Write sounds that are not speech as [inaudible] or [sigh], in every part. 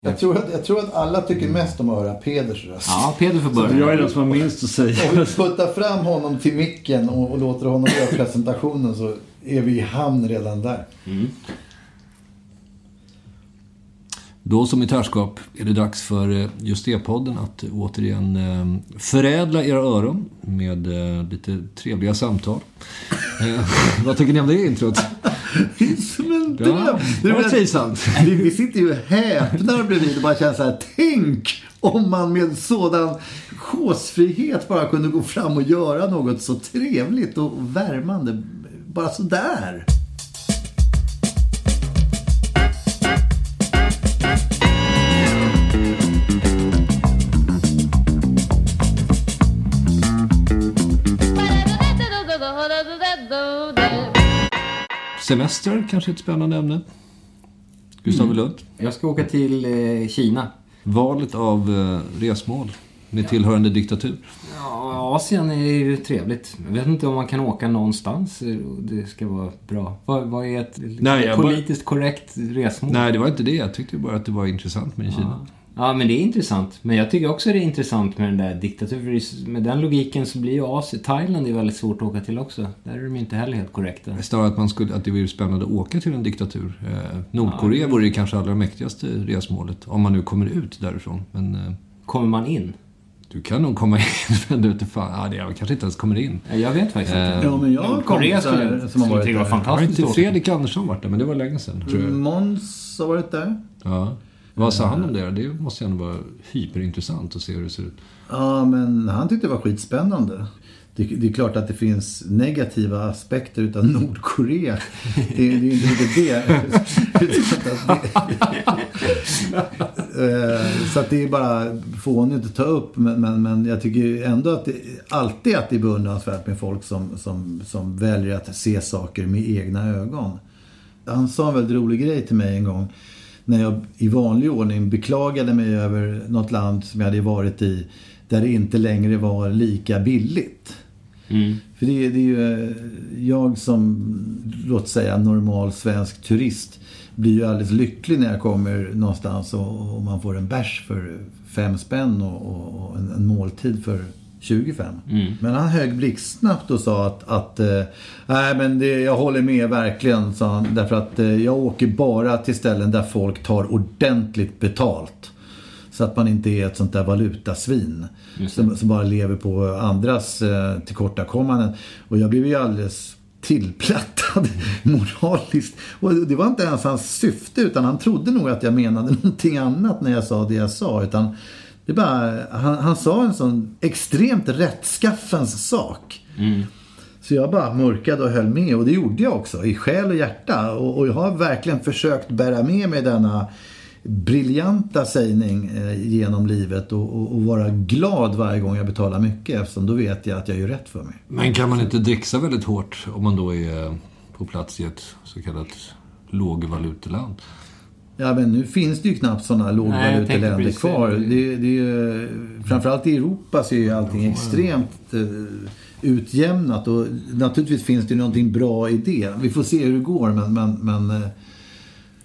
Jag tror, att, jag tror att alla tycker mest om att höra Peders röst. Ja, Peder får börja. Jag är den som har minst att säga. Om vi puttar fram honom till micken och, och låter honom göra presentationen så är vi i hamn redan där. Då som i törskap är det dags för eh, just det podden att återigen eh, förädla era öron med eh, lite trevliga samtal. [laughs] Vad tycker ni om det introt? [laughs] Ja, det var trivsamt. Vi, vi sitter ju och häpnar bredvid och bara känner så här. Tänk om man med sådan chosefrihet bara kunde gå fram och göra något så trevligt och värmande. Bara sådär. Semester kanske är ett spännande ämne. Gustav Lund. Jag ska åka till eh, Kina. Valet av eh, resmål med tillhörande diktatur. Ja, Asien är ju trevligt. Jag vet inte om man kan åka någonstans det ska vara bra. Vad, vad är ett Nej, jag bara- politiskt korrekt resmål? Nej, det var inte det. Jag tyckte bara att det var intressant med Kina. Ja, men det är intressant. Men jag tycker också det är intressant med den där diktaturen. Med den logiken så blir ju Asien... Thailand är väldigt svårt att åka till också. Där är de inte heller helt korrekta. Snarare att, man skulle, att det vore spännande att åka till en diktatur. Eh, Nordkorea vore ju kanske allra mäktigaste resmålet. Om man nu kommer ut därifrån. Men eh, Kommer man in? du kan nog komma in, [laughs] men du inte fan. Ja, det jag kanske inte ens kommer in. Jag vet faktiskt Eh, inte. Ja, men jag har Nordkorea kompisar skulle, som har varit det var där. Har fantastiskt inte. Fredrik Andersson varit där? Men det var länge sedan, tror jag. Måns har varit där. Ja. Vad sa han om det? Det måste ju ändå vara hyperintressant att se hur det ser ut. Ja, men han tyckte det var skitspännande. Det, det är klart att det finns negativa aspekter utav [laughs] Nordkorea. Det, är ju inte det- [laughs] Eh, Så att det är bara fånigt att ta upp. Men, men, men jag tycker ändå att det, alltid att det är beundransvärt med folk som, som, som väljer att se saker med egna ögon. Han sa en väldigt rolig grej till mig en gång. När jag i vanlig ordning beklagade mig över något land som jag hade varit i. Där det inte längre var lika billigt. För det, är- det är ju jag som, låt säga normal svensk turist. Blir ju alldeles lycklig när jag kommer någonstans och, och man får en bärs för fem spänn och, och, och en, en måltid för 25. Men han högg blixtsnabbt och sa att, att eh, nej men det, jag håller med verkligen, sa han. Därför att eh, jag åker bara till ställen där folk tar ordentligt betalt. Så att man inte är ett sånt där valutasvin. Som, som bara lever på andras eh, tillkortakommanden. Och jag blev ju alldeles tillplattad [laughs] moraliskt. Och det var inte ens hans syfte utan han trodde nog att jag menade [laughs] någonting annat när jag sa det jag sa. Utan det bara, han, han sa en sån extremt rättskaffens sak. Så jag bara mörkade och höll med och det gjorde jag också i själ och hjärta. Och, och jag har verkligen försökt bära med mig denna briljanta sägning eh, genom livet och, och, och vara glad varje gång jag betalar mycket eftersom då vet jag att jag gör rätt för mig. Men kan man inte dricksa väldigt hårt om man då är på plats i ett så kallat lågvaluteland? Ja men nu finns det ju knappt sådana lågvaluteländer kvar. det. Det, är ju, framförallt i Europa så är ju allting extremt eh, utjämnat och naturligtvis finns det ju någonting bra i det. Vi får se hur det går men, men, men eh,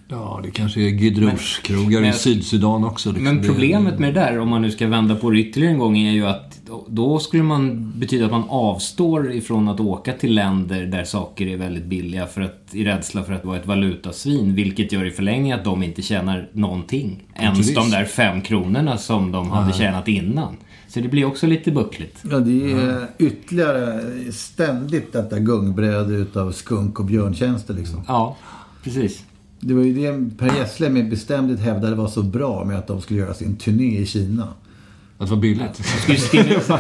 Ja, det kanske är Gidrouche-krogar i Sydsudan också. Liksom. Men problemet med det där, om man nu ska vända på det ytterligare en gång, är ju att då skulle man betyda att man avstår ifrån att åka till länder där saker är väldigt billiga för att, i rädsla för att vara ett valutasvin. Vilket gör i förlängningen att de inte tjänar någonting. Ens precis. de där fem kronorna som de hade tjänat innan. Så det blir också lite buckligt. Ja, det är ytterligare ständigt detta gungbräde utav skunk och björntjänster liksom. Ja, precis. Det var ju det Per Gessle med bestämdhet hävdade var så bra med att de skulle göra sin turné i Kina. Att det var billigt. Man ska ju stimulera, [laughs]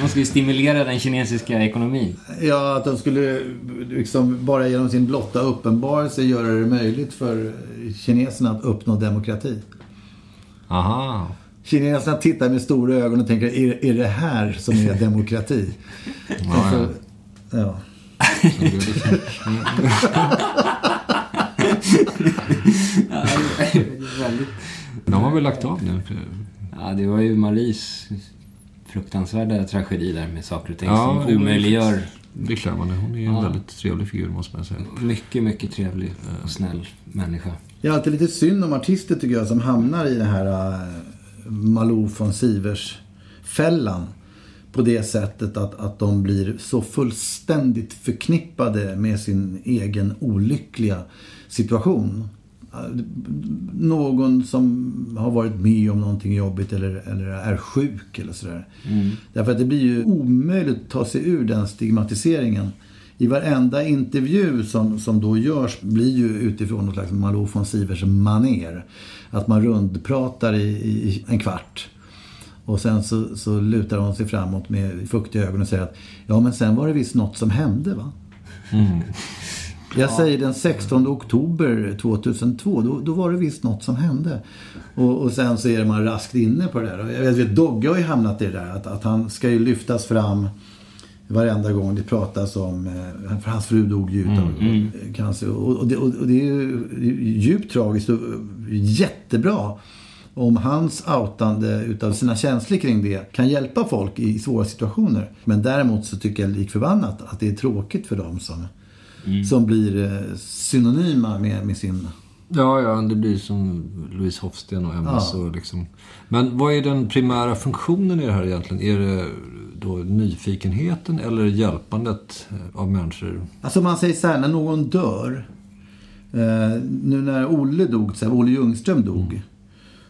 man ska ju stimulera den kinesiska ekonomin. Ja, att de skulle liksom bara genom sin blotta uppenbarelse göra det möjligt för kineserna att uppnå demokrati. Aha. Kineserna tittar med stora ögon och tänker, är, är det här som är demokrati? Ja, ja. Ja. [laughs] Det är De har väl lagt av nu? Ja, det var ju Maries fruktansvärda tragedi där med saker och ting Ja, som det var- omöjliggör Beklämmande. Hon är en väldigt trevlig figur måste man säga. mycket, mycket trevlig och snäll människa. Det är alltid lite synd om artister tycker jag som hamnar i det här uh, Malou von Sivers-fällan. På det sättet att, att de blir så fullständigt förknippade med sin egen olyckliga situation. Någon som har varit med om någonting jobbigt eller, eller är sjuk eller sådär. Därför att det blir ju omöjligt att ta sig ur den stigmatiseringen. I varenda intervju som, som då görs blir ju utifrån något slags Malou von Sivers maner. Att man rundpratar i, i en kvart. Och sen så, så lutar hon sig framåt med fuktiga ögon och säger att ja men sen var det visst något som hände va? Jag säger den 16 oktober 2002, då, då var det visst något som hände. Och, och sen så är man raskt inne på det där. Jag vet, Dogge har ju hamnat i det där att, att han ska ju lyftas fram varenda gång det pratas om, eh, för hans fru dog ju utav cancer. Och, och, det, och det är ju djupt tragiskt och jättebra om hans outande utav sina känslor kring det kan hjälpa folk i svåra situationer. Men däremot så tycker jag lik förbannat att det är tråkigt för dem som, som blir eh, synonyma med, med sin... Ja, ja, det blir som Louise Hofsten och MS. Ja. Och liksom. Men vad är den primära funktionen i det här egentligen? Är det då nyfikenheten eller hjälpandet av människor? Alltså man säger så här, när någon dör. Eh, nu när Olle dog, så här, Olle Ljungström dog.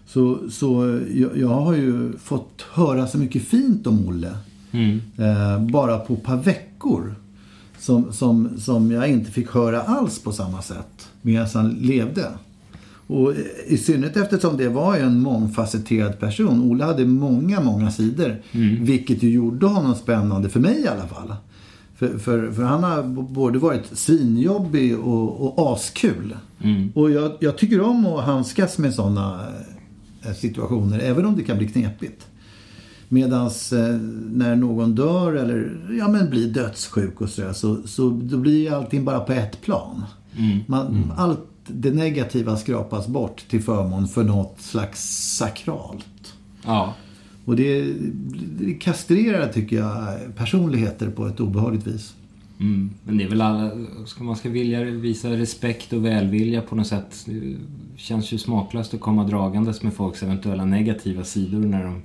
Så, så jag, jag har ju fått höra så mycket fint om Olle. Eh, bara på ett par veckor. Som, som, som jag inte fick höra alls på samma sätt medan han levde. Och i synnerhet eftersom det var en mångfacetterad person. Olle hade många, många sidor. Vilket ju gjorde honom spännande, för mig i alla fall. För, för, för han har både varit svinjobbig och, och askul. Och jag, jag tycker om att handskas med sådana situationer, även om det kan bli knepigt. Medans eh, när någon dör eller ja, men blir dödssjuk och sådär, så, så då blir allting bara på ett plan. Man, Allt det negativa skrapas bort till förmån för något slags sakralt. Ja. Och det, det kastrerar, tycker jag, personligheter på ett obehagligt vis. Mm. Men det är väl alla... Ska man ska vilja visa respekt och välvilja på något sätt. Det känns ju smaklöst att komma dragandes med folks eventuella negativa sidor när de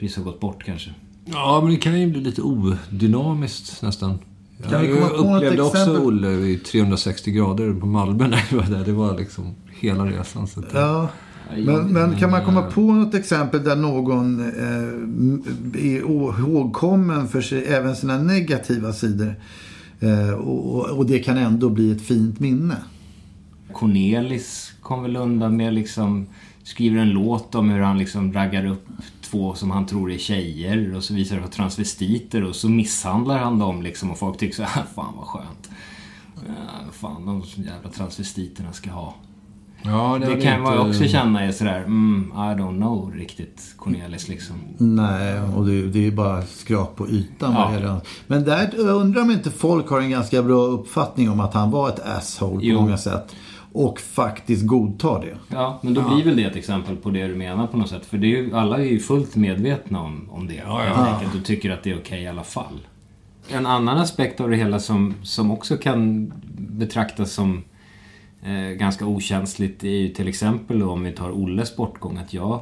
precis har gått bort kanske. Ja, men det kan ju bli lite odynamiskt nästan. Kan vi jag något upplevde också exempel? Olle i 360 grader på Malmö när jag var där. Det var liksom hela resan. Så att, Ja. Men, men kan man komma på något exempel där någon eh, är ihågkommen för sig, även sina negativa sidor eh, och, och- och det kan ändå bli ett fint minne? Cornelis kom väl undan med liksom... Skriver en låt om hur han liksom raggar upp två som han tror är tjejer och så visar det på transvestiter och så misshandlar han dem liksom och folk tycker så här, [laughs] fan vad skönt. Ja, fan, de jävla transvestiterna ska ha. ja, Det hade kan man inte- också känna är sådär, mm, I don't know riktigt Cornelis liksom. Nej, och det, det är ju bara skrap på ytan. Ja. Men där jag undrar om inte folk har en ganska bra uppfattning om att han var ett asshole på Jo. många sätt. Och faktiskt godtar det. Ja, men då blir väl det ett exempel på det du menar på något sätt. För det är ju, alla är ju fullt medvetna om, om det. helt enkelt och tycker att det är okej i alla fall. en annan aspekt av det hela som, som också kan betraktas som eh, ganska okänsligt är ju till exempel då, om vi tar Olles bortgång. Att jag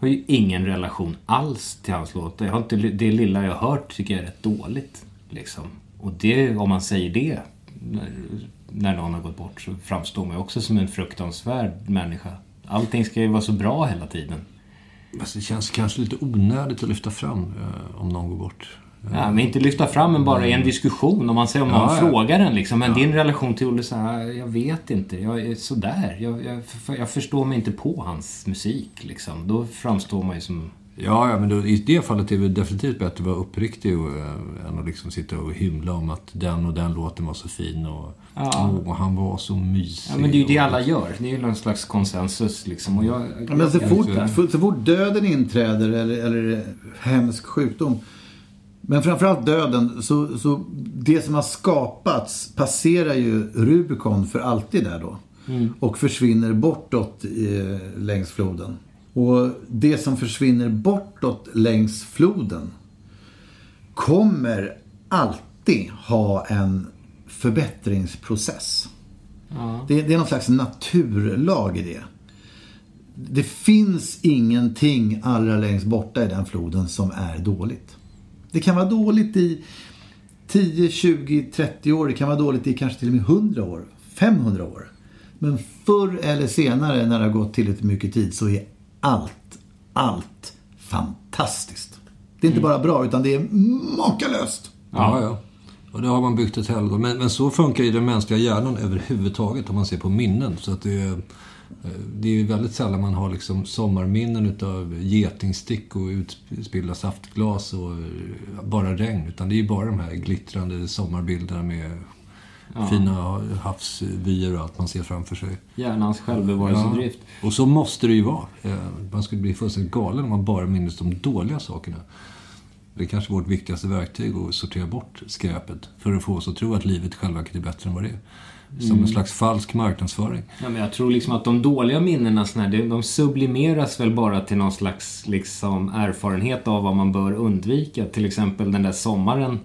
har ju ingen relation alls till hans låtar. Jag har inte, det lilla jag har hört tycker jag är rätt dåligt. Liksom. Och det, om man säger det när, någon har gått bort så framstår man ju också som en fruktansvärd människa. Allting ska ju vara så bra hela tiden. Fast det känns kanske lite onödigt att lyfta fram eh, om någon går bort. Ja, men inte lyfta fram men bara i en diskussion. Om man säger om någon Ja, ja. frågar en liksom. Men din relation till Olle, så här, jag vet inte. Jag är sådär. Jag, jag, jag förstår mig inte på hans musik liksom. Då framstår man ju som... Ja, ja men då, i det fallet är det definitivt bättre att vara uppriktig och, äh, än att liksom sitta och hymla om att den och den låten var så fin och, Ja. och han var så mysig. Ja, men det är ju det och- alla gör. Det är ju någon slags konsensus liksom. Och jag, Ja, Men så jag- fort, jag- så, så fort döden inträder eller, eller hemsk sjukdom. Men framförallt döden. Så, så det som har skapats passerar ju Rubicon för alltid där då. Och försvinner bortåt eh, längs floden. Och det som försvinner bortåt längs floden kommer alltid ha en förbättringsprocess. Det, det är någon slags naturlag i det. Det finns ingenting allra längst borta i den floden som är dåligt. Det kan vara dåligt i 10, 20, 30 år. Det kan vara dåligt i kanske till och med 100 år. 500 år. Men förr eller senare när det har gått tillräckligt mycket tid så är allt, allt fantastiskt. Det är inte bara bra utan det är makalöst. Ja, ja. Och det har man byggt ett helgon. Men, men så funkar ju den mänskliga hjärnan överhuvudtaget om man ser på minnen. Så att det är, eh, det är ju väldigt sällan man har liksom sommarminnen utav getingstick och utspillda saftglas och eh, bara regn. Utan det är ju bara de här glittrande sommarbilderna med fina havsvyer och allt man ser framför sig. Hjärnans självbevarelsedrift. Och så måste det ju vara. Eh, Man skulle bli fullständigt galen om man bara minns de dåliga sakerna. Det är kanske vårt viktigaste verktyg att sortera bort skräpet. För att få oss att tro att livet själva är bättre än vad det är. Som en slags falsk marknadsföring. Ja, men jag tror liksom att de dåliga minnena, såna här, de sublimeras väl bara till någon slags liksom, erfarenhet av vad man bör undvika. Till exempel den där sommaren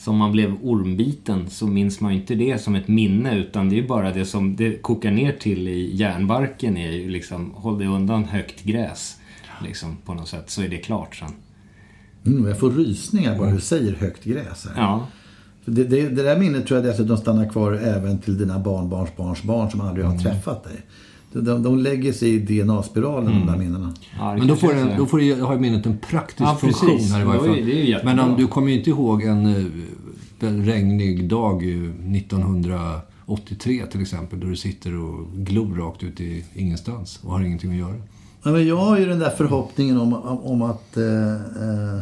som man blev ormbiten så minns man ju inte det som ett minne utan det är ju bara det som det kokar ner till i hjärnbarken är ju liksom håll dig undan högt gräs. Liksom på något sätt så är det klart sen. Mm, jag får rysningar bara du säger högt gräs här. Ja. För Det, det, det där minnet tror jag dessutom stannar kvar även till dina barnbarns barns barn som aldrig har träffat dig. De, de, lägger sig i DNA-spiralen, de där minnena. ja Men då får, den, då får har minnet en praktisk Ja, precis. funktion här i varje fall. Men om, du kommer ju inte ihåg en, eh, regnig dag eh, 1983 till exempel. Då du sitter och glor rakt ut i ingenstans och har ingenting att göra. Ja, men jag har ju den där förhoppningen om, om, om att eh, eh,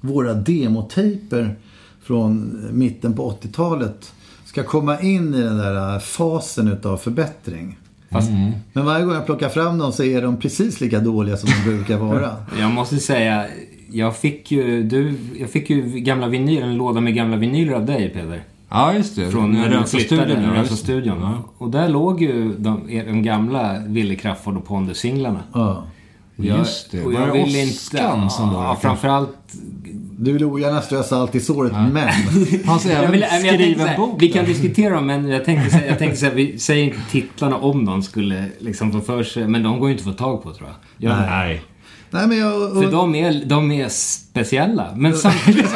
våra demotejper från mitten på 80-talet ska komma in i den där fasen utav förbättring. Fast Men varje gång jag plockar fram dem så är de precis lika dåliga som de brukar vara. [laughs] Jag måste säga, jag fick ju, du, jag fick ju gamla vinyler, en låda med gamla vinyler av dig Peder. Ja, just det. Från du flyttade, ja. Och där låg ju de, de gamla Wille Crafoord och Pondus-singlarna. Ja. Just det. Och Var jag det vill inte... Som var Ja, framförallt... Du vill ogärna strö salt i såret, men... [laughs] Han ska Jag även vill, jag tänkte skriva så en här, bok. vi kan diskutera dem, men jag tänkte säga, jag tänkte säga vi säger inte titlarna om någon skulle liksom få för sig. Men de går ju inte att få tag på tror jag. jag Nej. Nej, men jag... För de är, de är speciella. Men samtidigt... [laughs]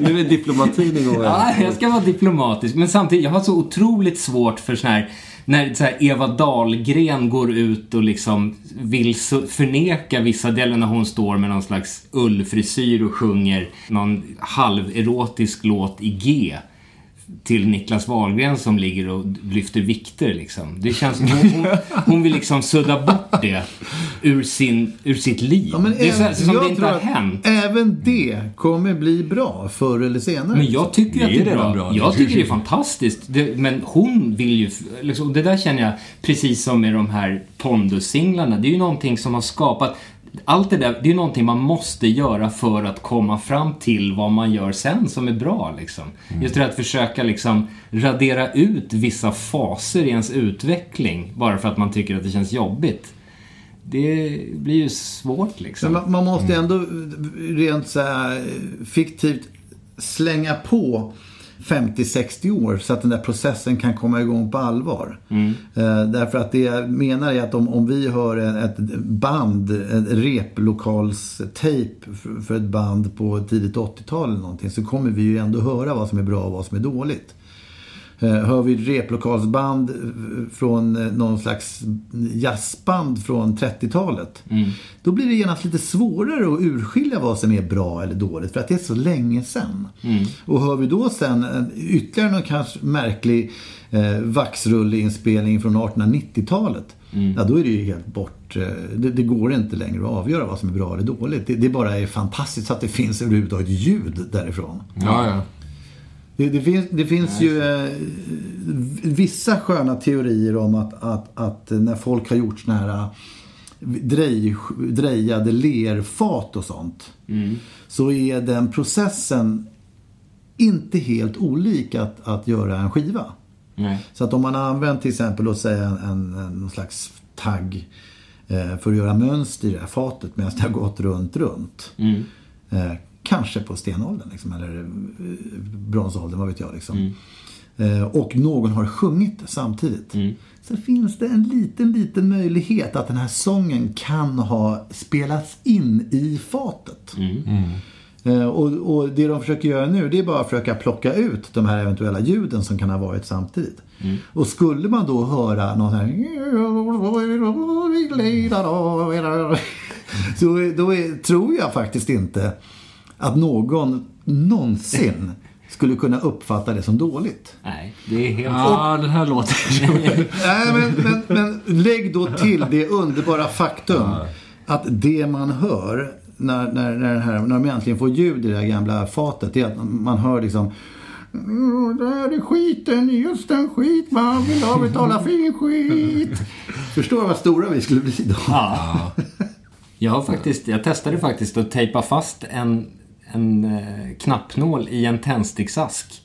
Nu är diplomatin igång. Ja, jag ska vara diplomatisk. Men samtidigt, jag har så otroligt svårt för sån här när så här Eva Dahlgren går ut och liksom vill förneka vissa delar när hon står med någon slags ullfrisyr och sjunger någon halverotisk låt i G till Niklas Wahlgren som ligger och lyfter vikter liksom. Det känns som hon, hon, hon vill liksom sudda bort det ur, sin, ur sitt liv. Ja, det är så här, även- som jag det inte har att hänt. Även det kommer bli bra förr eller senare. Men jag tycker Det att är det är bra. bra. Jag tycker det är fantastiskt. Det, men hon vill ju... Liksom, det där känner jag, precis som med de här Pondus-singlarna. Det är ju någonting som har skapat... Allt det där, det är någonting man måste göra för att komma fram till vad man gör sen som är bra. Liksom. Just det att försöka liksom radera ut vissa faser i ens utveckling bara för att man tycker att det känns jobbigt. Det blir ju svårt liksom. Men man, man måste ändå rent så här fiktivt slänga på 50-60 år så att den där processen kan komma igång på allvar. Eh, därför att det jag menar är att om, om vi hör ett band, ett replokalstejp för ett band på tidigt 80-tal eller någonting så kommer vi ju ändå höra vad som är bra och vad som är dåligt. Eh, Hör vi replokalsband eh, från eh, någon slags jazzband från 30-talet. Då blir det genast lite svårare att urskilja vad som är bra eller dåligt för att det är så länge sedan. Och hör vi då sen en, ytterligare någon kanske märklig eh, vaxrulleinspelning från 1890-talet. Ja, då är det ju helt bort. Det, det går inte längre att avgöra vad som är bra eller dåligt. Det, det bara är fantastiskt att det finns överhuvudtaget ljud därifrån. Ja, ja. Det, det finns, det finns ju eh, vissa sköna teorier om att, att, att när folk har gjort såna här eh, drej, drejade lerfat och sånt. Så är den processen inte helt olik att, att göra en skiva. Nej. Så att om man har använt till exempel, låt säga en, en, en någon slags tagg eh, för att göra mönster i det här fatet medan det har gått runt, runt. Eh, kanske på stenåldern liksom, eller eh, bronsåldern, vad vet jag. Liksom. Eh, och någon har sjungit samtidigt. Så finns det en liten, liten möjlighet att den här sången kan ha spelats in i fatet. Eh, Och, och det de försöker göra nu det är bara att försöka plocka ut de här eventuella ljuden som kan ha varit samtidigt. Och skulle man då höra någon här [laughs] så då är, tror jag faktiskt inte att någon någonsin skulle kunna uppfatta det som dåligt. Nej, det är helt... Ja, den här låten. [laughs] Nej, men, men, men lägg då till det underbara faktum att det man hör när, när, när, det här, när de äntligen får ljud i det här gamla fatet, det är att man hör liksom "Mm, där är skiten, just en skit, man vill ha betala fin skit. Förstår vad stora vi skulle bli då? Ja. Jag, har faktiskt, jag testade faktiskt att tejpa fast en, en eh, knappnål i en tändsticksask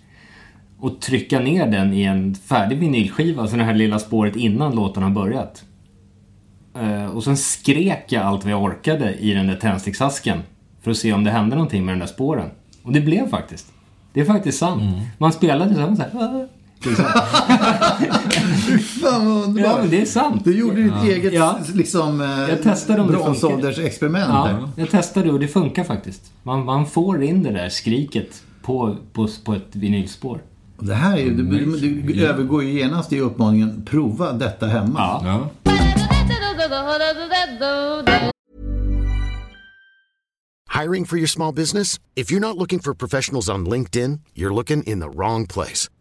och trycka ner den i en färdig vinylskiva, så det här lilla spåret innan låten har börjat. Eh, och sen skrek jag allt vad jag orkade i den där tändsticksasken för att se om det hände någonting med den där spåren. Och det blev faktiskt. Det är faktiskt sant. Man spelade så här, så här Liksom. [laughs] Fan vad underbart. Ja, men det är sant. Du gjorde ditt eget Ja. liksom, eh, Jag testade om funkar. bronsåldersexperiment. Ja, jag testade och det funkar faktiskt. Man, man får in det där skriket på, på, på ett vinylspår. Det här är ju, du, du övergår ju genast i uppmaningen prova detta hemma. Ja. Ja. Hiring for your small business? If you're not looking for professionals on LinkedIn, you're looking in the wrong place.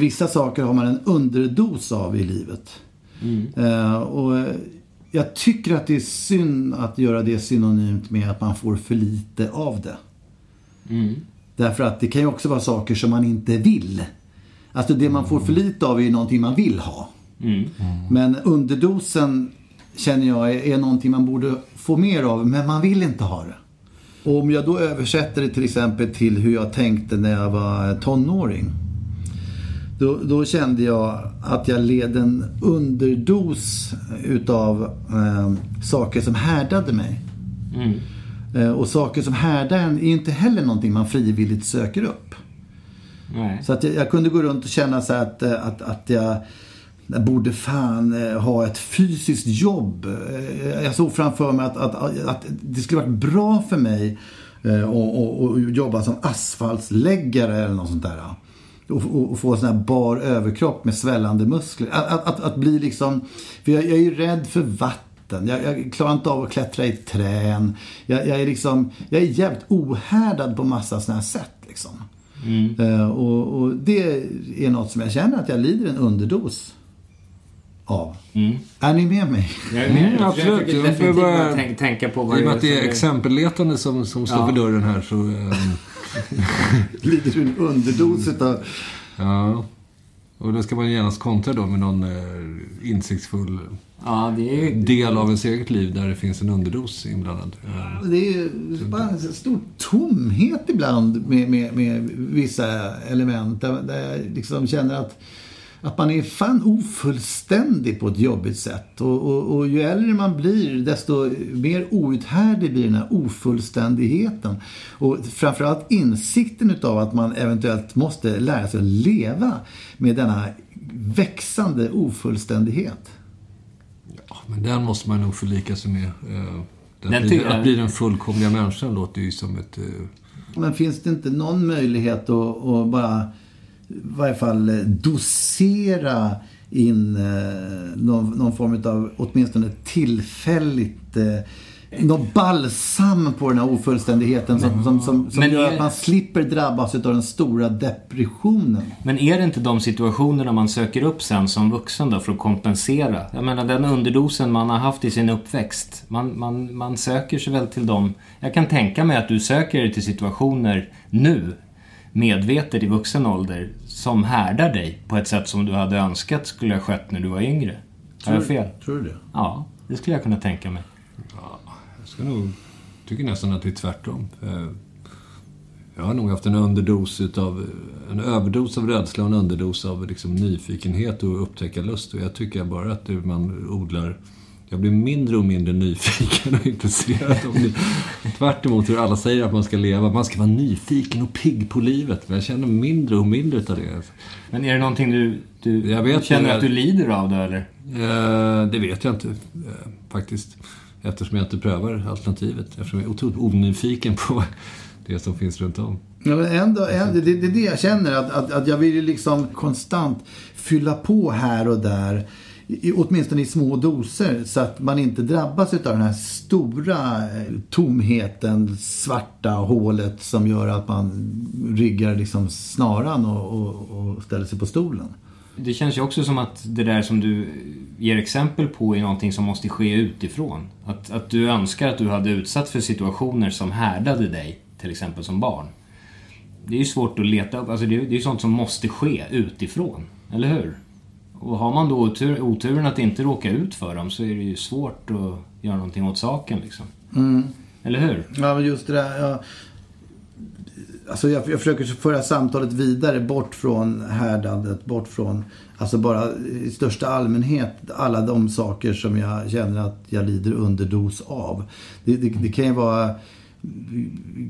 Vissa saker har man en underdos av i livet. Eh, och jag tycker att det är synd att göra det synonymt med att man får för lite av det. Därför att det kan ju också vara saker som man inte vill. Alltså det man får för lite av är ju någonting man vill ha. Men underdosen känner jag är, är någonting man borde få mer av, men man vill inte ha det. Och om jag då översätter det till exempel till hur jag tänkte när jag var tonåring. Då, då kände jag att jag led en underdos utav eh, saker som härdade mig. Eh, och saker som härdar en är inte heller någonting man frivilligt söker upp. Nej. Så att jag, jag kunde gå runt och känna så att, eh, att, att jag, jag borde fan eh, ha ett fysiskt jobb. Eh, Jag såg framför mig att, att, att det skulle varit bra för mig att jobba som asfaltsläggare eller något sånt där. Och, och, och få en sån här bar överkropp med svällande muskler. Att, att, att, att bli liksom... För jag, jag är ju rädd för vatten. Jag, jag klarar inte av att klättra i trän. Jag, jag är liksom... Jag är jävligt ohärdad på massa såna här sätt liksom. Eh, och, och det är något som jag känner att jag lider en underdos av. Är ni med mig? Jag är med. Mm, absolut. Jag definitivt bara- tänka, på vad I och med att det är exempelletande som, som står Ja. för dörren här så... ehm, lider du en underdos utav... ja. Och då ska man genast kontra då med någon eh, insiktsfull Ja, det är ju... del av ens eget liv där det finns en underdos inblandad. Eh, Det är ju bara en stor tomhet ibland med, med, med vissa element. Där, där jag liksom känner att, att man är fan ofullständig på ett jobbigt sätt. Och, och, och ju äldre man blir desto mer outhärdlig blir den här ofullständigheten. Och framförallt insikten utav att man eventuellt måste lära sig att leva med denna växande ofullständighet. ja, men den måste man nog förlika sig med. Eh, Den att, bli, tycker jag- att bli den fullkomliga människan låter ju som ett... Eh, Men finns det inte någon möjlighet att, att bara varje fall eh, dosera in eh, någon, någon form av åtminstone tillfälligt eh, någon balsam på den här ofullständigheten som, som, som, som gör att man slipper drabbas av den stora depressionen. Men är det inte de situationerna man söker upp sen som vuxen då för att kompensera? Jag menar den underdosen man har haft i sin uppväxt. Man, man, man söker sig väl till dem. Jag kan tänka mig att du söker dig till situationer nu, medvetet i vuxen ålder, som härdar dig på ett sätt som du hade önskat skulle ha skett när du var yngre. Har jag fel? Tror du det? Ja, det skulle jag kunna tänka mig. jag ska nog, tycker nästan att det är tvärtom. Eh, Jag har nog haft en underdos utav, en överdos av rädsla och en underdos av liksom nyfikenhet och upptäckarlust. Och jag tycker bara att man odlar jag blir mindre och mindre nyfiken och intresserad av det. Tvärt emot hur alla säger att man ska leva. Man ska vara nyfiken och pigg på livet. Men jag känner mindre och mindre av det. Men är det någonting du, du, Jag vet känner det. att du lider av det eller? Eh, det vet jag inte eh, faktiskt. Eftersom jag inte prövar alternativet. Eftersom jag är otroligt onyfiken på det som finns runt om. Ja, men ändå, ändå, det, det är det jag känner. Att, att, att jag vill ju liksom konstant fylla på här och där. I, åtminstone i små doser. Så att man inte drabbas av den här stora eh, tomheten, svarta hålet som gör att man riggar liksom snaran och, och, och ställer sig på stolen. Det känns ju också som att det där som du ger exempel på är någonting som måste ske utifrån. Att, att du önskar att du hade utsatt för situationer som härdade dig, till exempel som barn. Det är ju svårt att leta upp, alltså det är ju sånt som måste ske utifrån, eller hur? Och har man då otur, oturen att inte råka ut för dem så är det ju svårt att göra någonting åt saken liksom. Eller hur? Ja, men just det där. Ja. Alltså jag, jag försöker föra samtalet vidare bort från härdandet, bort från, alltså bara i största allmänhet, alla de saker som jag känner att jag lider underdos av. Det, det, det kan ju vara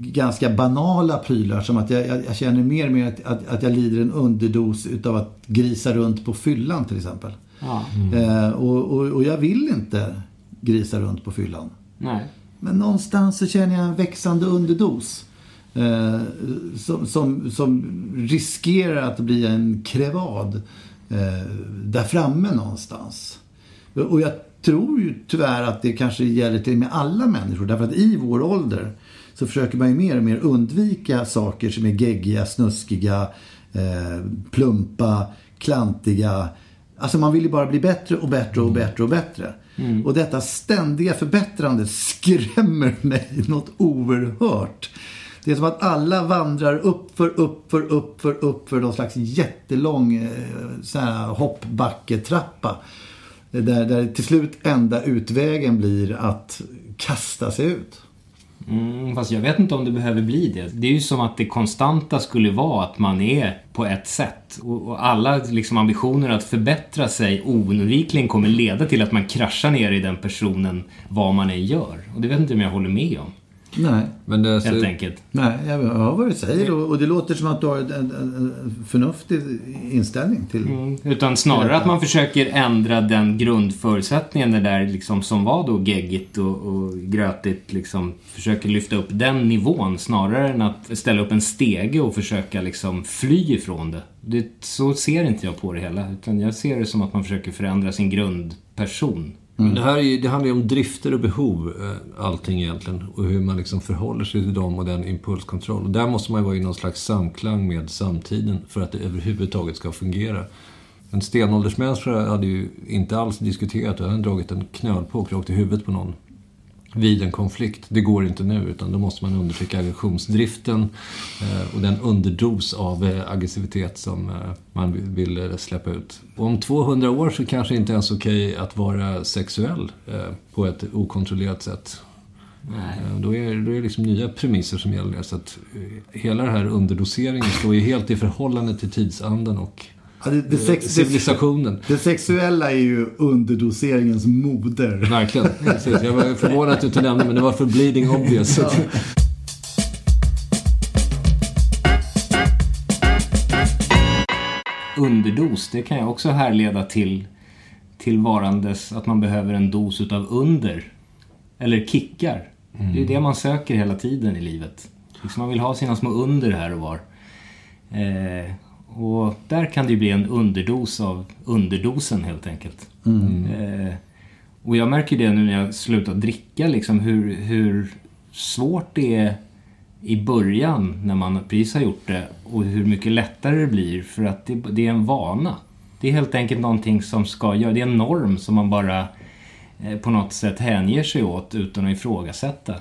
ganska banala prylar som att jag, jag, jag känner mer och mer att, att, att jag lider en underdos utav att grisa runt på fyllan till exempel. Ja. Eh, och, och, och jag vill inte grisa runt på fyllan. Nej. Men någonstans så känner jag en växande underdos. Eh, som, som, som riskerar att bli en krevad eh, där framme någonstans. Och jag tror ju tyvärr att det kanske gäller till med alla människor. Därför att i vår ålder så försöker man ju mer och mer undvika saker som är geggiga, snuskiga, eh, plumpa, klantiga. Alltså man vill ju bara bli bättre och bättre och bättre och bättre. Och detta ständiga förbättrande skrämmer [laughs] mig något oerhört. Det är som att alla vandrar upp för, upp för, upp för, upp för någon slags jättelång eh, sån här hoppbacketrappa. Där, där till slut enda utvägen blir att kasta sig ut. Mm, fast jag vet inte om det behöver bli det. Det är ju som att det konstanta skulle vara att man är på ett sätt. Och, och alla liksom, ambitioner att förbättra sig oundvikligen kommer leda till att man kraschar ner i den personen vad man än gör. Och det vet inte om jag håller med om. Nej. Men det, Helt enkelt. Nej, jag hör vad du säger och, och det låter som att du har en, en, en förnuftig inställning till... Mm. Utan snarare att man försöker ändra den grundförutsättningen det där liksom som var då geggigt och, och grötigt liksom försöker lyfta upp den nivån snarare än att ställa upp en stege och försöka liksom fly ifrån det. det. Så ser inte jag på det hela utan jag ser det som att man försöker förändra sin grundperson. Mm. det här är, det handlar ju om drifter och behov, eh, allting egentligen. Och hur man liksom förhåller sig till dem och den impulskontroll. Och där måste man ju vara i någon slags samklang med samtiden för att det överhuvudtaget ska fungera. En stenåldersmänniska hade ju inte alls diskuterat och hade dragit en knölpåk rakt i huvudet på någon vid en konflikt. Det går inte nu utan då måste man undertrycka aggressionsdriften eh, och den underdos av eh, aggressivitet som eh, man vill, släppa ut. Och om 200 år så kanske det inte ens okej att vara sexuell på ett okontrollerat sätt. Eh, Då är då är det liksom nya premisser som gäller. Så att hela den här underdoseringen står ju helt i förhållande till tidsandan och Ja, det, det, sex, civilisationen. det sexuella är ju underdoseringens moder. Verkligen. Precis. Jag var förvånad att du inte nämnde men det var för bleeding obvious. Underdos, det kan jag också härleda till, till varandes att man behöver en dos utav under. Eller kickar. Det är det man söker hela tiden i livet. Liksom man vill ha sina små under här och var. Eh, och där kan det ju bli en underdos av underdosen helt enkelt. Eh, och jag märker det nu när jag slutar dricka liksom hur, hur svårt det är i början när man precis har gjort det och hur mycket lättare det blir för att det, det är en vana. Det är helt enkelt någonting som ska göra, det är en norm som man bara eh, på något sätt hänger sig åt utan att ifrågasätta.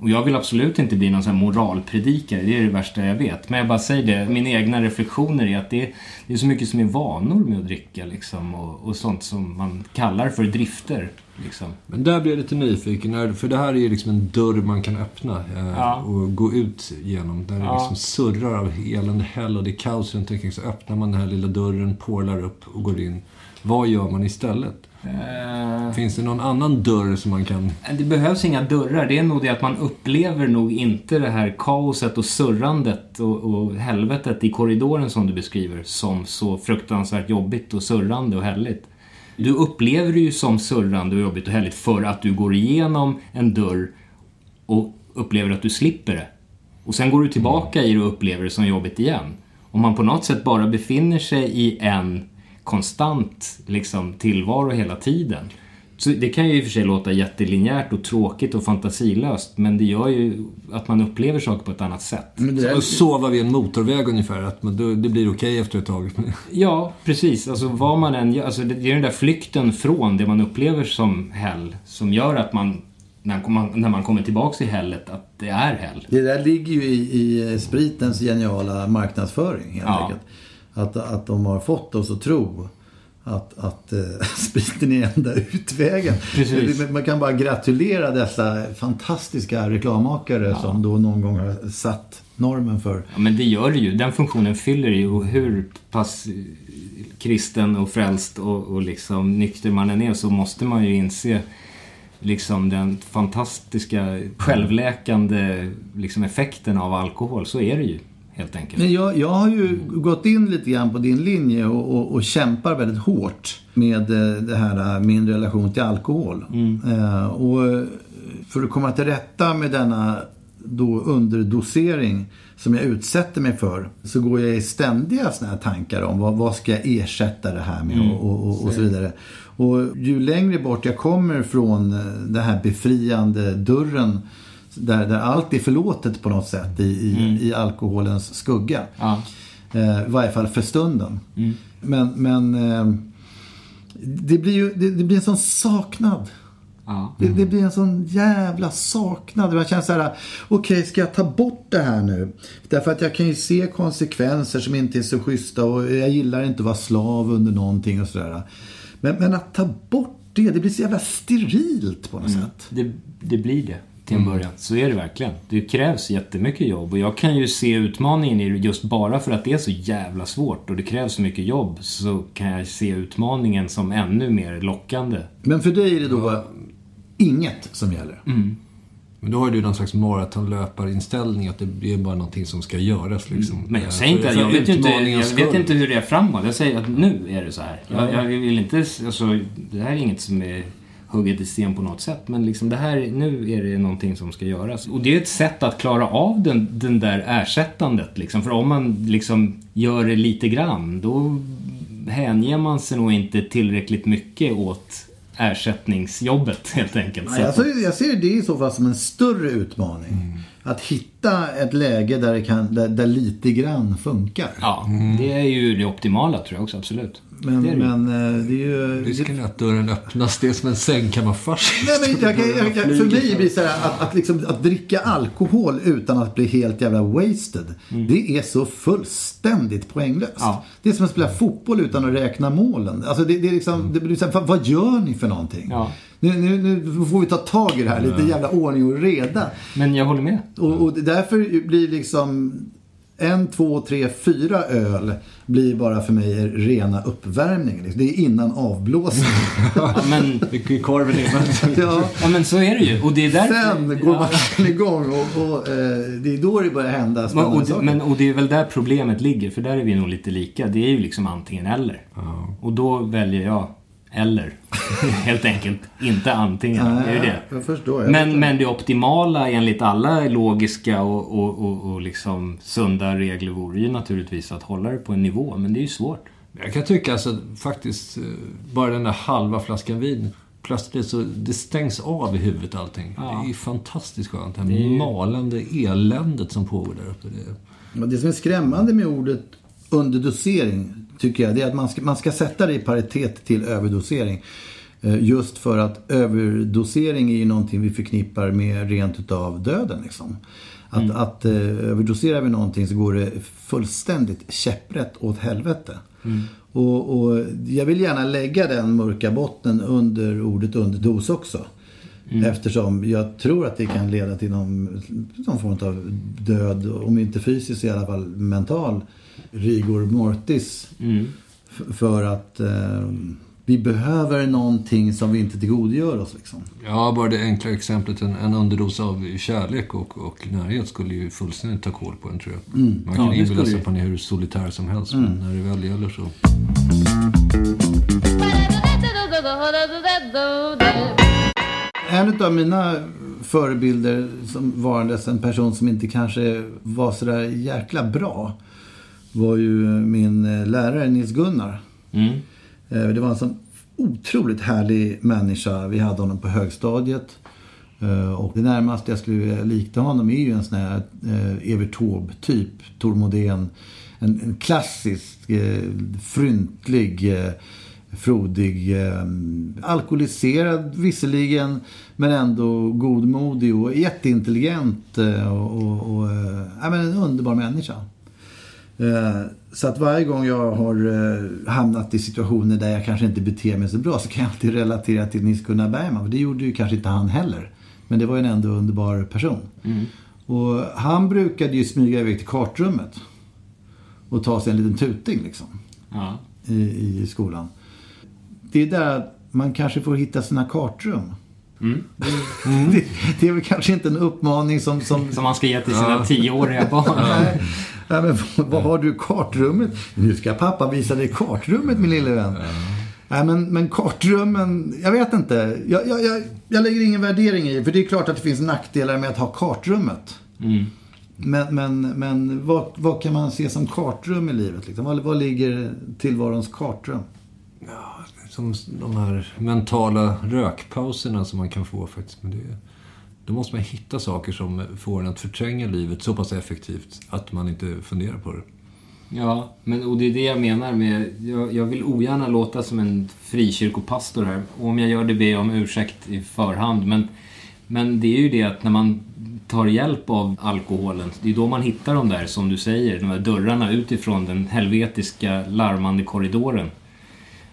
Och jag vill absolut inte bli någon sån här moralpredikare, det är det värsta jag vet. Men jag bara säger det, mina egna reflektioner är att det är, det är så mycket som är vanor med att dricka liksom och, och sånt som man kallar för drifter. Liksom. Men där blir jag lite nyfiken, för det här är ju liksom en dörr man kan öppna eh, Ja. och gå ut genom. Där det Ja. liksom surrar av elände, hell och det är kaos runt omkring. Så öppnar man den här lilla dörren, porlar upp och går in. Vad gör man istället? Eh, Finns det någon annan dörr som man kan... Det behövs inga dörrar. Det är nog det att man upplever nog inte det här kaoset och surrandet och, och helvetet i korridoren som du beskriver som så fruktansvärt jobbigt och surrande och härligt. Du upplever det ju som surrande och jobbigt och härligt för att du går igenom en dörr och upplever att du slipper det. Och sen går du tillbaka i det och upplever det som jobbigt igen. Om man på något sätt bara befinner sig i en konstant liksom, tillvaro hela tiden. Så det kan ju i och för sig låta jättelinjärt och tråkigt och fantasilöst men det gör ju att man upplever saker på ett annat sätt. Men det Som där, att sova vid en motorväg ungefär, att man, det blir okej efter ett tag. [laughs] Ja, precis. Alltså vad man än gör. Alltså, det är den där flykten från det man upplever som hell som gör att man, när man, kommer tillbaks i hellet, att det är hell. det där ligger ju i, i spritens geniala marknadsföring helt Ja. enkelt. Att, att de har fått oss att tro att, att eh, [laughs] spriten är enda utvägen. Precis. Man kan bara gratulera dessa fantastiska reklammakare som då någon gång har satt normen för Ja, men det gör det ju. Den funktionen fyller ju. Och hur pass kristen och frälst och, och liksom nykter man än är så måste man ju inse liksom den fantastiska självläkande liksom effekten av alkohol. Så är det ju helt enkelt. Men jag, jag har ju gått in lite grann på din linje och, och, och kämpar väldigt hårt med eh, det här eh, min relation till alkohol. Eh, och eh, för att komma till rätta med denna då underdosering som jag utsätter mig för så går jag i ständiga såna här tankar om vad, vad ska jag ersätta det här med och, och, och, och så vidare. Och ju längre bort jag kommer från den här befriande dörren där, där allt är förlåtet på något sätt i, i, i alkoholens skugga. Ja. Eh, I varje fall för stunden. Men, men eh, det blir ju det, det blir en sån saknad. Ja. Det, det blir en sån jävla saknad. Man känner så här, okej ska jag ta bort det här nu? Därför att jag kan ju se konsekvenser som inte är så schyssta och jag gillar inte att vara slav under någonting och sådär. Men, men att ta bort det, det blir så jävla sterilt på något sätt. Det, det blir det. Till en början. Så är det verkligen. Det krävs jättemycket jobb och jag kan ju se utmaningen i det just bara för att det är så jävla svårt och det krävs så mycket jobb så kan jag se utmaningen som ännu mer lockande. Men för dig är det då inget som gäller? Men då har du någon slags maratonlöparinställning att det är bara någonting som ska göras liksom. Mm. Men jag säger inte, jag vet ju inte, jag vet inte hur det är framåt. Jag säger att nu är det så här. Jag, jag vill inte, alltså, det här är inget som är hugget i sten på något sätt. Men liksom det här, nu är det någonting som ska göras. Och det är ett sätt att klara av den, den där ersättandet liksom. För om man liksom gör det lite grann, då hänger man sig nog inte tillräckligt mycket åt ersättningsjobbet helt enkelt. Nej, alltså, jag ser det i så fall som en större utmaning. Att hitta ett läge där, det kan, där, där lite grann funkar. Ja, det är ju det optimala tror jag också, absolut. Men, det är men eh, det är ju... Risken är att dörren öppnas. Det är som en sängkammarfars. Nej, men jag, kan- jag, kan- för mig blir det så här att, att, liksom, att dricka alkohol utan att bli helt jävla wasted. Det är så fullständigt poänglöst. Ja. Det är som att spela fotboll utan att räkna målen. Alltså det, det är liksom, det blir så här, vad, vad gör ni för någonting? Ja. Nu, nu, nu får vi ta tag i det här, lite jävla ordning och reda. Men jag håller med. Och, och därför blir liksom en, två, tre, fyra öl blir bara för mig rena uppvärmningen. Det är innan avblåsning. Ja, [laughs] men, Korven är ja. ja, men så är det ju. Och det är därför... Sen går matchen igång och, och eh, det är då det börjar hända Men, spännande och, det, saker. men, och det är väl där problemet ligger, för där är vi nog lite lika. Det är ju liksom antingen eller. Och då väljer jag eller. [laughs] Helt enkelt. Inte antingen. det är det. Jag förstår. Jag Men, men det optimala enligt alla logiska och, och, och, och liksom sunda regler vore ju naturligtvis att hålla det på en nivå. Men det är ju svårt. Jag kan tycka alltså faktiskt, eh, bara den där halva flaskan vin. Plötsligt så, det stängs av i huvudet allting. Ja. Det är ju fantastiskt skönt. Det här malande eländet som pågår där uppe. Det, Men det som är skrämmande med ordet underdosering tycker jag, det är att man ska, man ska sätta det i paritet till överdosering. Eh, Just för att överdosering är ju någonting vi förknippar med rent utav döden. Liksom. Att, att eh, överdoserar vi någonting så går det fullständigt käpprätt åt helvete. Och, och jag vill gärna lägga den mörka botten under ordet underdos också. Eftersom jag tror att det kan leda till någon, någon form av död, om inte fysiskt så i alla fall mental, rigor mortis. F- för att eh, vi behöver någonting som vi inte tillgodogör oss. Liksom. ja, bara det enkla exemplet. En, en underdos av kärlek och, och närhet skulle ju fullständigt ta koll på en tror jag. Man kan Ja, inbilla sig att man är hur solitär som helst. Men när det väl gäller så... En av mina förebilder som varandes en person som inte kanske var sådär jäkla bra var ju min eh, lärare Nils Gunnar. Mm. Eh, Det var en sån otroligt härlig människa. Vi hade honom på högstadiet. Eh, Och det närmaste jag skulle likna honom är ju en sån här eh, Evert Taube-typ. Tor Modén. En, en klassisk, eh, fryntlig, eh, frodig, eh, alkoholiserad visserligen. Men ändå godmodig och jätteintelligent. eh, Och, och, och eh, ja, men en underbar människa. Eh, Så att varje gång jag har eh, hamnat i situationer där jag kanske inte beter mig så bra så kan jag alltid relatera till Nils Gunnar Bergman. För det gjorde ju kanske inte han heller. Men det var ju en ändå underbar person. Och han brukade ju smyga iväg till kartrummet. Och ta sig en liten tuting liksom. Ja. I, i skolan. Det är där man kanske får hitta sina kartrum. [laughs] Det, det är väl kanske inte en uppmaning som, som Som man ska ge till sina tioåriga barn. [laughs] Nej. Men vad, har du kartrummet? Nu ska pappa visa dig kartrummet min lille vän. Nej, men, men kartrummen, jag vet inte. Jag, jag, jag, jag lägger ingen värdering i, för det är klart att det finns nackdelar med att ha kartrummet. Men, men, men vad, vad kan man se som kartrum i livet? Liksom? Vad, vad ligger tillvarons kartrum? Som de här mentala rökpauserna som man kan få faktiskt. Men det, då måste man hitta saker som får en att förtränga livet så pass effektivt att man inte funderar på det. Ja, men, och det är det jag menar med... Jag, jag vill ogärna låta som en frikyrkopastor här. Och om jag gör det ber jag om ursäkt i förhand. Men, men det är ju det att när man tar hjälp av alkoholen, det är då man hittar de där, som du säger, de där dörrarna utifrån den helvetiska larmande korridoren.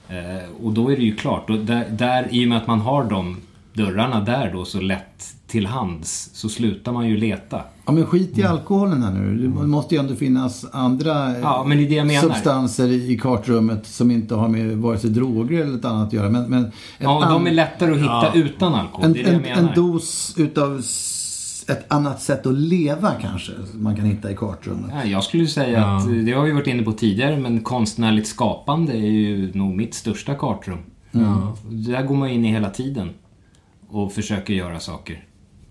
Eh, och då är det ju klart, och där, där, i och med att man har de dörrarna där då så lätt till hands så slutar man ju leta. Ja men skit i alkoholen här nu. Det måste ju ändå finnas andra eh, Ja, men det är det jag menar. substanser i kartrummet som inte har med vare sig droger eller ett annat att göra. Men, men en Ja, an- de är lättare att hitta utan alkohol. en, det är det jag en, menar. en dos utav ett annat sätt att leva kanske man kan hitta i kartrummet. Ja, jag skulle säga Ja. att, det har vi varit inne på tidigare, men konstnärligt skapande är ju nog mitt största kartrum. Ja. Där går man in i hela tiden och försöker göra saker.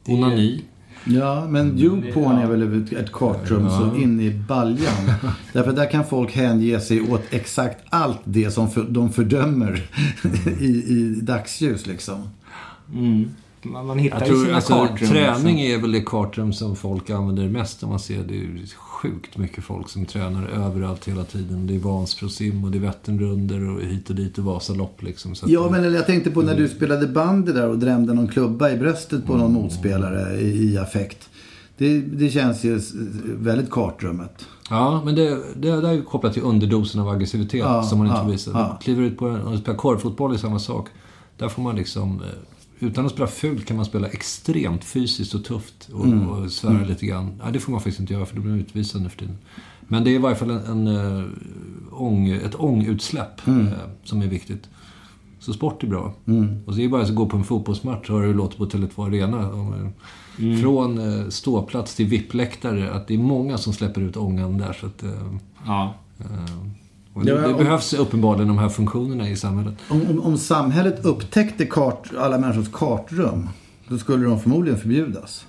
Onani. Ja, men Youporn är väl ett- ett kartrum så in i baljan. [laughs] Därför där kan folk hänge sig åt exakt allt det som för, de fördömer [laughs] i, i dagsljus liksom. Man, man hittar Jag ju tror sina alltså, kartrum. träning liksom. är väl det kartrum som folk använder mest om man ser. Det är ju sjukt mycket folk som tränar överallt hela tiden. Det är Vansbrosim och det är Vätternrundor och hit och dit och Vasalopp liksom. Så Ja, men jag tänkte på när du spelade bandy där och drämde någon klubba i bröstet på någon motspelare i, i affekt. Det, det känns ju väldigt kartrummet. Ja, men det, det, det är ju kopplat till underdosen av aggressivitet Ja, som man inte ja, visar. ja. Kliver ut på en, och spelar korvfotboll är samma sak. Där får man liksom, eh, utan att spela fult kan man spela extremt fysiskt och tufft och, Mm. och svära lite grann. Ja, det får man faktiskt inte göra för då blir man utvisad nu för tiden. Men det är i varje fall en, en, eh, ång, ett ångutsläpp Mm. eh, som är viktigt. Så sport är bra. Och det är bara att gå på en fotbollsmatch och höra hur det låter på Tele2 Arena. Eh, Från eh, ståplats till VIP-läktare. Att det är många som släpper ut ångan där. Så att, Ja. Och det, det om- behövs uppenbarligen de här funktionerna i samhället. Om, om, om samhället upptäckte kart, alla människors kartrum, då skulle de förmodligen förbjudas.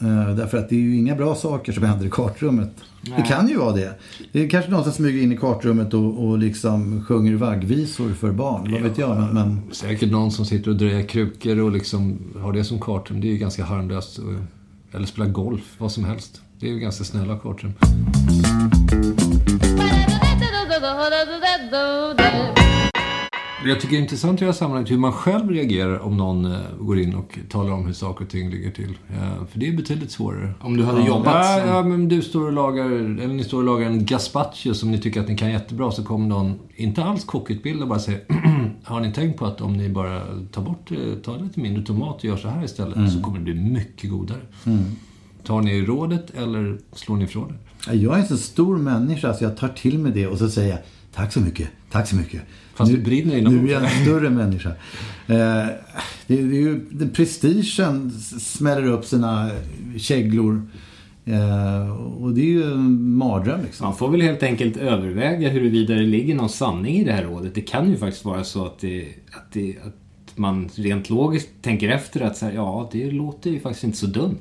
Eh, därför att det är ju inga bra saker som händer i kartrummet. Det kan ju vara det. Det är kanske någon som smyger in i kartrummet och, och liksom sjunger vaggvisor för barn. Vad vet jag. Men, men Säkert någon som sitter och drejar krukor och liksom har det som kartrum. Det är ju ganska harmlöst. Och- Eller spela golf, vad som helst. Det är ju ganska snälla kartrum. Jag tycker det är intressant i det här sammanhanget hur man själv reagerar om någon eh, går in och talar om hur saker och ting ligger till. Eh, för det är betydligt svårare. Om du hade jobbat Ja, som... ja, men du står och lagar, eller ni står och lagar en gazpacho som ni tycker att ni kan jättebra. Så kommer någon, inte alls kockutbildad, bara säger [clears throat] Har ni tänkt på att om ni bara tar bort, eh, tar lite mindre tomat och gör så här istället så kommer det bli mycket godare. Tar ni rådet eller slår ni ifrån det? Jag är en så stor människa så jag tar till mig det och så säger jag Tack så mycket, tack så mycket. Fast nu, du brinner Nu inombords. är jag en större människa. Eh, det, det är ju, den prestigen smäller upp sina käglor. Eh, och det är ju en mardröm liksom. Man får väl helt enkelt överväga huruvida det ligger någon sanning i det här rådet. Det kan ju faktiskt vara så att, det, att, det, att man rent logiskt tänker efter att så här, ja, det låter ju faktiskt inte så dumt.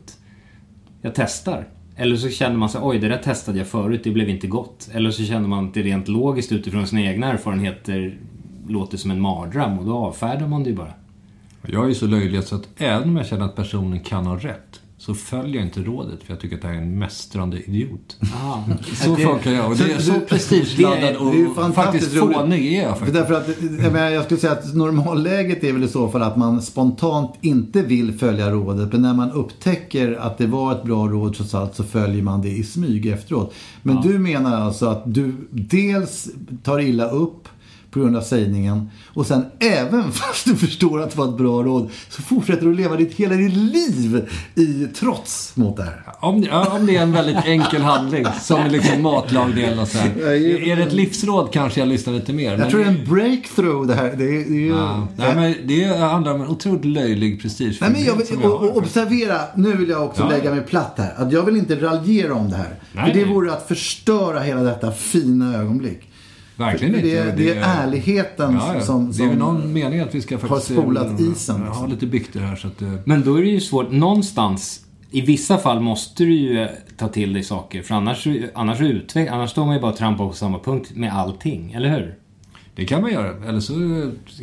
Jag testar. Eller så känner man sig, oj det där testade jag förut, det blev inte gott. Eller så känner man att det rent logiskt utifrån sina egna erfarenheter låter som en mardröm och då avfärdar man det ju bara. Jag är ju så löjlig så att även om jag känner att personen kan ha rätt så följer jag inte rådet för jag tycker att det här är en mästrande idiot. [laughs] Så det- funkar jag och det är så det- prestigeladdad och faktiskt fånig är jag faktiskt. därför att, jag, menar, jag skulle säga att normalläget är väl i så fall att man spontant inte vill följa rådet. Men när man upptäcker att det var ett bra råd trots allt så följer man det i smyg efteråt. Men du menar alltså att du dels tar illa upp på grund av sägningen och sen även [laughs] fast du förstår att det var ett bra råd så fortsätter du leva ditt, hela ditt liv i trots mot det här. Om, ja, om det är en väldigt enkel handling som liksom matlagning eller något så här. Är det ett livsråd kanske jag lyssnar lite mer. Jag tror det är en breakthrough det här. Det är, det är ju, Ja, nej, men det handlar om en otroligt löjlig prestige. Nej, men jag vill, jag och, och observera, nu vill jag också Ja. lägga mig platt här. Att jag vill inte raljera om det här. Nej, för det vore att förstöra hela detta fina ögonblick. Verkligen det, inte. är- det är ärligheten Ja, ja. som, Det är som någon mening att vi ska faktiskt... spolat eh, isen, Ha liksom. lite bikter här så att... eh, Men då är det ju svårt. Någonstans, i vissa fall måste du ju ta till dig saker. För annars, annars, utveck- annars står man ju bara och trampar på samma punkt med allting. Eller hur? Det kan man göra. Eller så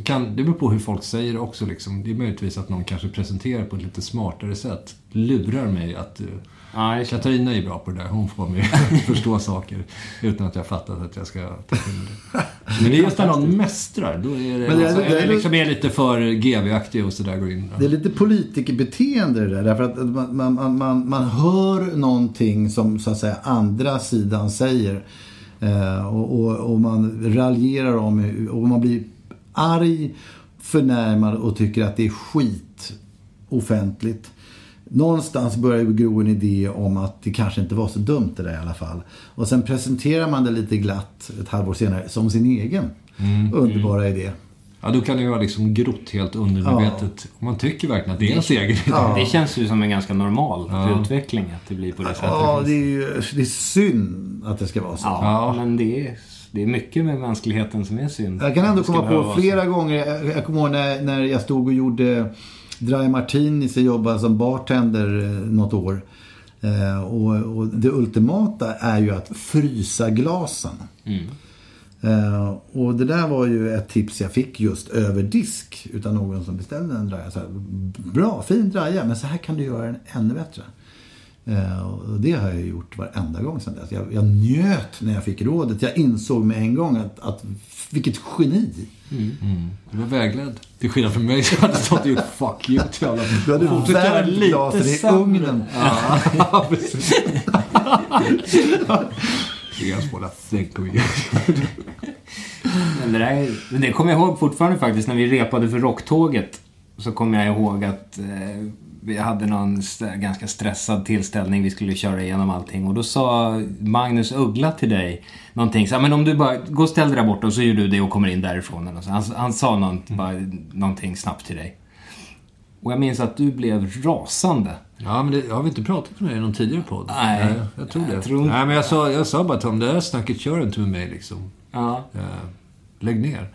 kan... Det beror på hur folk säger det också liksom. Det är möjligtvis att någon kanske presenterar på ett lite smartare sätt. Lurar mig att... jag- Katarina är bra på det där. Hon får mig [laughs] förstå saker utan att jag fattat att jag ska ta det. [laughs] Men det är just när någon mästrar. Då är det... Men det är- alltså, det är- eller liksom är lite för GV-aktig och sådär går in. Det är lite politikerbeteende det där. Därför att man, man, man, man, man hör någonting som så att säga andra sidan säger. Eh, och, och, och man raljerar om och man blir arg, förnärmad och tycker att det är skit. offentligt. Någonstans börjar ju gro en idé om att det kanske inte var så dumt det där i alla fall. Och sen presenterar man det lite glatt ett halvår senare som sin egen underbara idé. Ja, då kan det ju vara liksom grott helt undermedvetet. Och man tycker verkligen att det är ens egen idé. Det känns ju som en ganska normal utveckling att det blir på det sättet. Ja, det är ju det är synd att det ska vara så. Ja, men det är, det är mycket med mänskligheten som är synd. Jag kan ändå komma på flera så. gånger, jag, kommer ihåg när, när jag stod och gjorde Dry Martinis och jobbade som bartender eh, något år. Eh, och, och det ultimata är ju att frysa glasen. Eh, och det där var ju ett tips jag fick just över disk utav någon som beställde en draja. Så här, bra, fin draja, men så här kan du göra den ännu bättre. Eh, och det har jag gjort varenda gång sedan dess. Jag, jag njöt när jag fick rådet. Jag insåg med en gång att, att vilket geni. Du var vägledd. Till skillnad från mig så hade jag stått och gjort fuck you till alla. Du hade värmt glasen i ugnen. Ja, precis. [laughs] [laughs] Think of you. Men det, där, men det kommer jag ihåg fortfarande faktiskt när vi repade för Rocktåget. Så kommer jag ihåg att eh, vi hade någon st- ganska stressad tillställning. Vi skulle köra igenom allting. Och då sa Magnus Uggla till dig någonting. Så, här, men om du bara, gå och ställ dig där borta och så gör du det och kommer in därifrån. Eller så. Han, han sa något, bara, någonting snabbt till dig. Och jag minns att du blev rasande. Ja, men det, har vi inte pratat med dig i någon tidigare podd? Nej. jag tror det. Jag tror inte- Nej, men jag sa, jag sa bara till honom, det där snacket kör inte med mig liksom. Ja. Eh, lägg ner.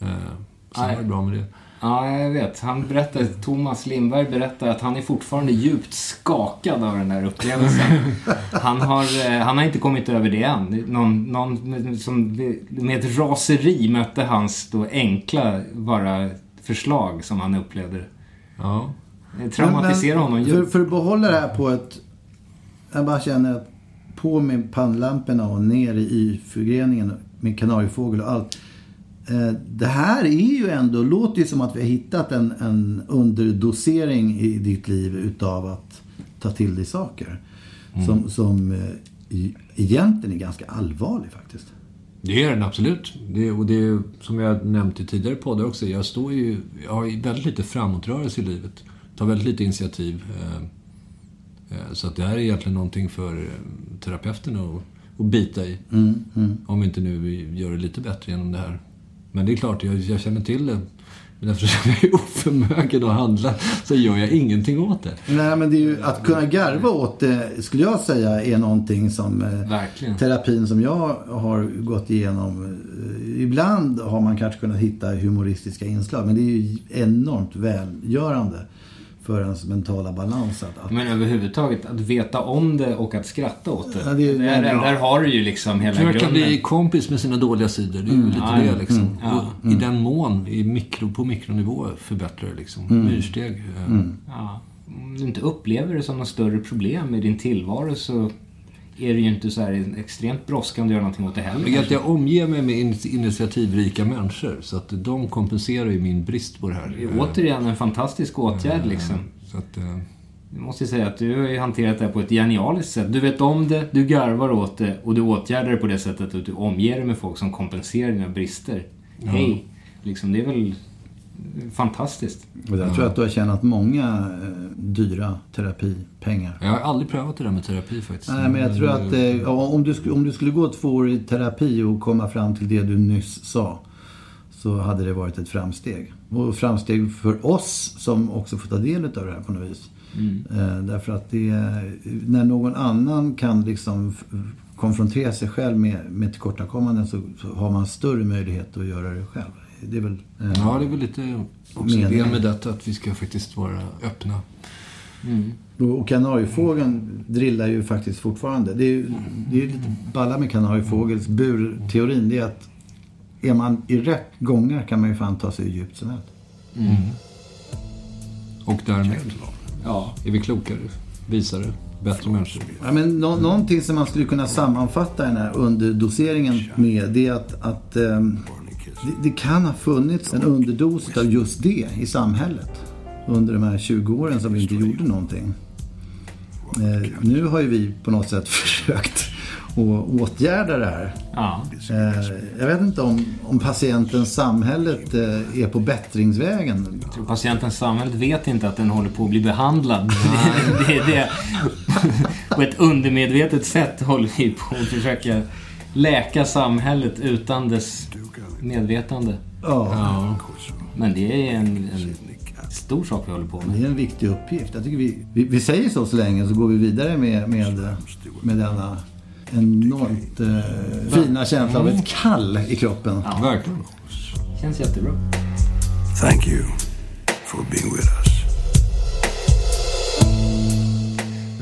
Eh, sen Nej. var det bra med det. Ja, jag vet. Han berättade, Thomas Lindberg berättar att han är fortfarande djupt skakad av den där upplevelsen. [laughs] Han har, eh, han har inte kommit över det än. Någon, någon som med ett raseri mötte hans då enkla bara förslag som han upplevde det. Ja. Det traumatiserar honom för, för att behålla det här på ett... Jag bara känner att på med pannlamporna och ner i Y-förgreningen med kanariefågel och allt. Eh, Det här är ju ändå, låter ju som att vi har hittat en, en underdosering i ditt liv utav att ta till dig saker. Som, som eh, egentligen är ganska allvarlig faktiskt. Det är den absolut. Det, och det är som jag nämnt i tidigare poddar också. Jag står ju... Jag har väldigt lite framåtrörelse i livet. Tar väldigt lite initiativ. Eh, eh, Så att det här är egentligen någonting för eh, terapeuten att, att bita i. Om vi inte nu vi gör det lite bättre genom det här. Men det är klart, jag, jag känner till det. Men eftersom [laughs] jag är oförmögen att handla så gör jag ingenting åt det. Nej men det är ju att kunna garva åt det skulle jag säga är någonting som Verkligen. terapin som jag har gått igenom. Ibland har man kanske kunnat hitta humoristiska inslag men det är ju enormt välgörande för ens mentala balans. Att, att, Men överhuvudtaget, att veta om det och att skratta åt det. Ja, det är- där, ja. där har du ju liksom hela Försöka grunden. bli kompis med sina dåliga sidor. Det är ju lite Ja, det liksom. Mm, ja. Och I den mån, i mikro, på mikronivå, förbättrar det liksom. Myrsteg. eh, Ja. Om du inte upplever det som något större problem i din tillvaro så är det ju inte så här extremt brådskande att göra någonting åt det heller. Kanske. jag omger mig med in- initiativrika människor. Så att de kompenserar ju min brist på det här. Det är återigen en fantastisk åtgärd liksom. Så att, eh, Jag måste säga att du har ju hanterat det här på ett genialiskt sätt. Du vet om det, du garvar åt det och du åtgärdar det på det sättet att du omger dig med folk som kompenserar dina brister. Hej! Liksom, det är väl fantastiskt. och jag tror att du har tjänat många eh, dyra terapipengar. jag har aldrig prövat det där med terapi faktiskt. Nej, men jag tror att eh, om, du, om du skulle gå två år i terapi och komma fram till det du nyss sa så hade det varit ett framsteg. Och framsteg för oss som också får ta del av det här på något vis. Eh, därför att det, när någon annan kan liksom konfrontera sig själv med, med tillkortakommanden så, så har man större möjlighet att göra det själv. Det är väl... eh, Ja, det är väl lite också Meningen. idén med detta att vi ska faktiskt vara öppna. Och och kanariefågeln drillar ju faktiskt fortfarande. Det är ju det är lite balla med kanariefågels burteorin. Det är att är man i rätt gångar kan man ju fan ta sig hur djupt som helst. Och därmed Ja. är vi klokare, visare, bättre människor. Ja, men nå- någonting som man skulle kunna sammanfatta den här underdoseringen med det är att, att ehm, det, det kan ha funnits en underdos av just det i samhället under de här 20 åren som vi inte gjorde någonting. Eh, nu har ju vi på något sätt [laughs] försökt och åtgärda det här. Ja. Eh, jag vet inte om, om patienten, samhället eh, är på bättringsvägen. Jag tror patienten samhället vet inte att den håller på att bli behandlad. [laughs] Det, det, det, på ett undermedvetet sätt håller vi på att försöka läka samhället utan dess medvetande. Ja. Men det är en, en stor sak vi håller på med. Det är en viktig uppgift. Jag tycker vi, vi, vi säger så så länge så går vi vidare med, med, med denna enormt eh, fina känsla av ett kall i kroppen. Ja. Verkligen. Känns jättebra. Thank you for being with us.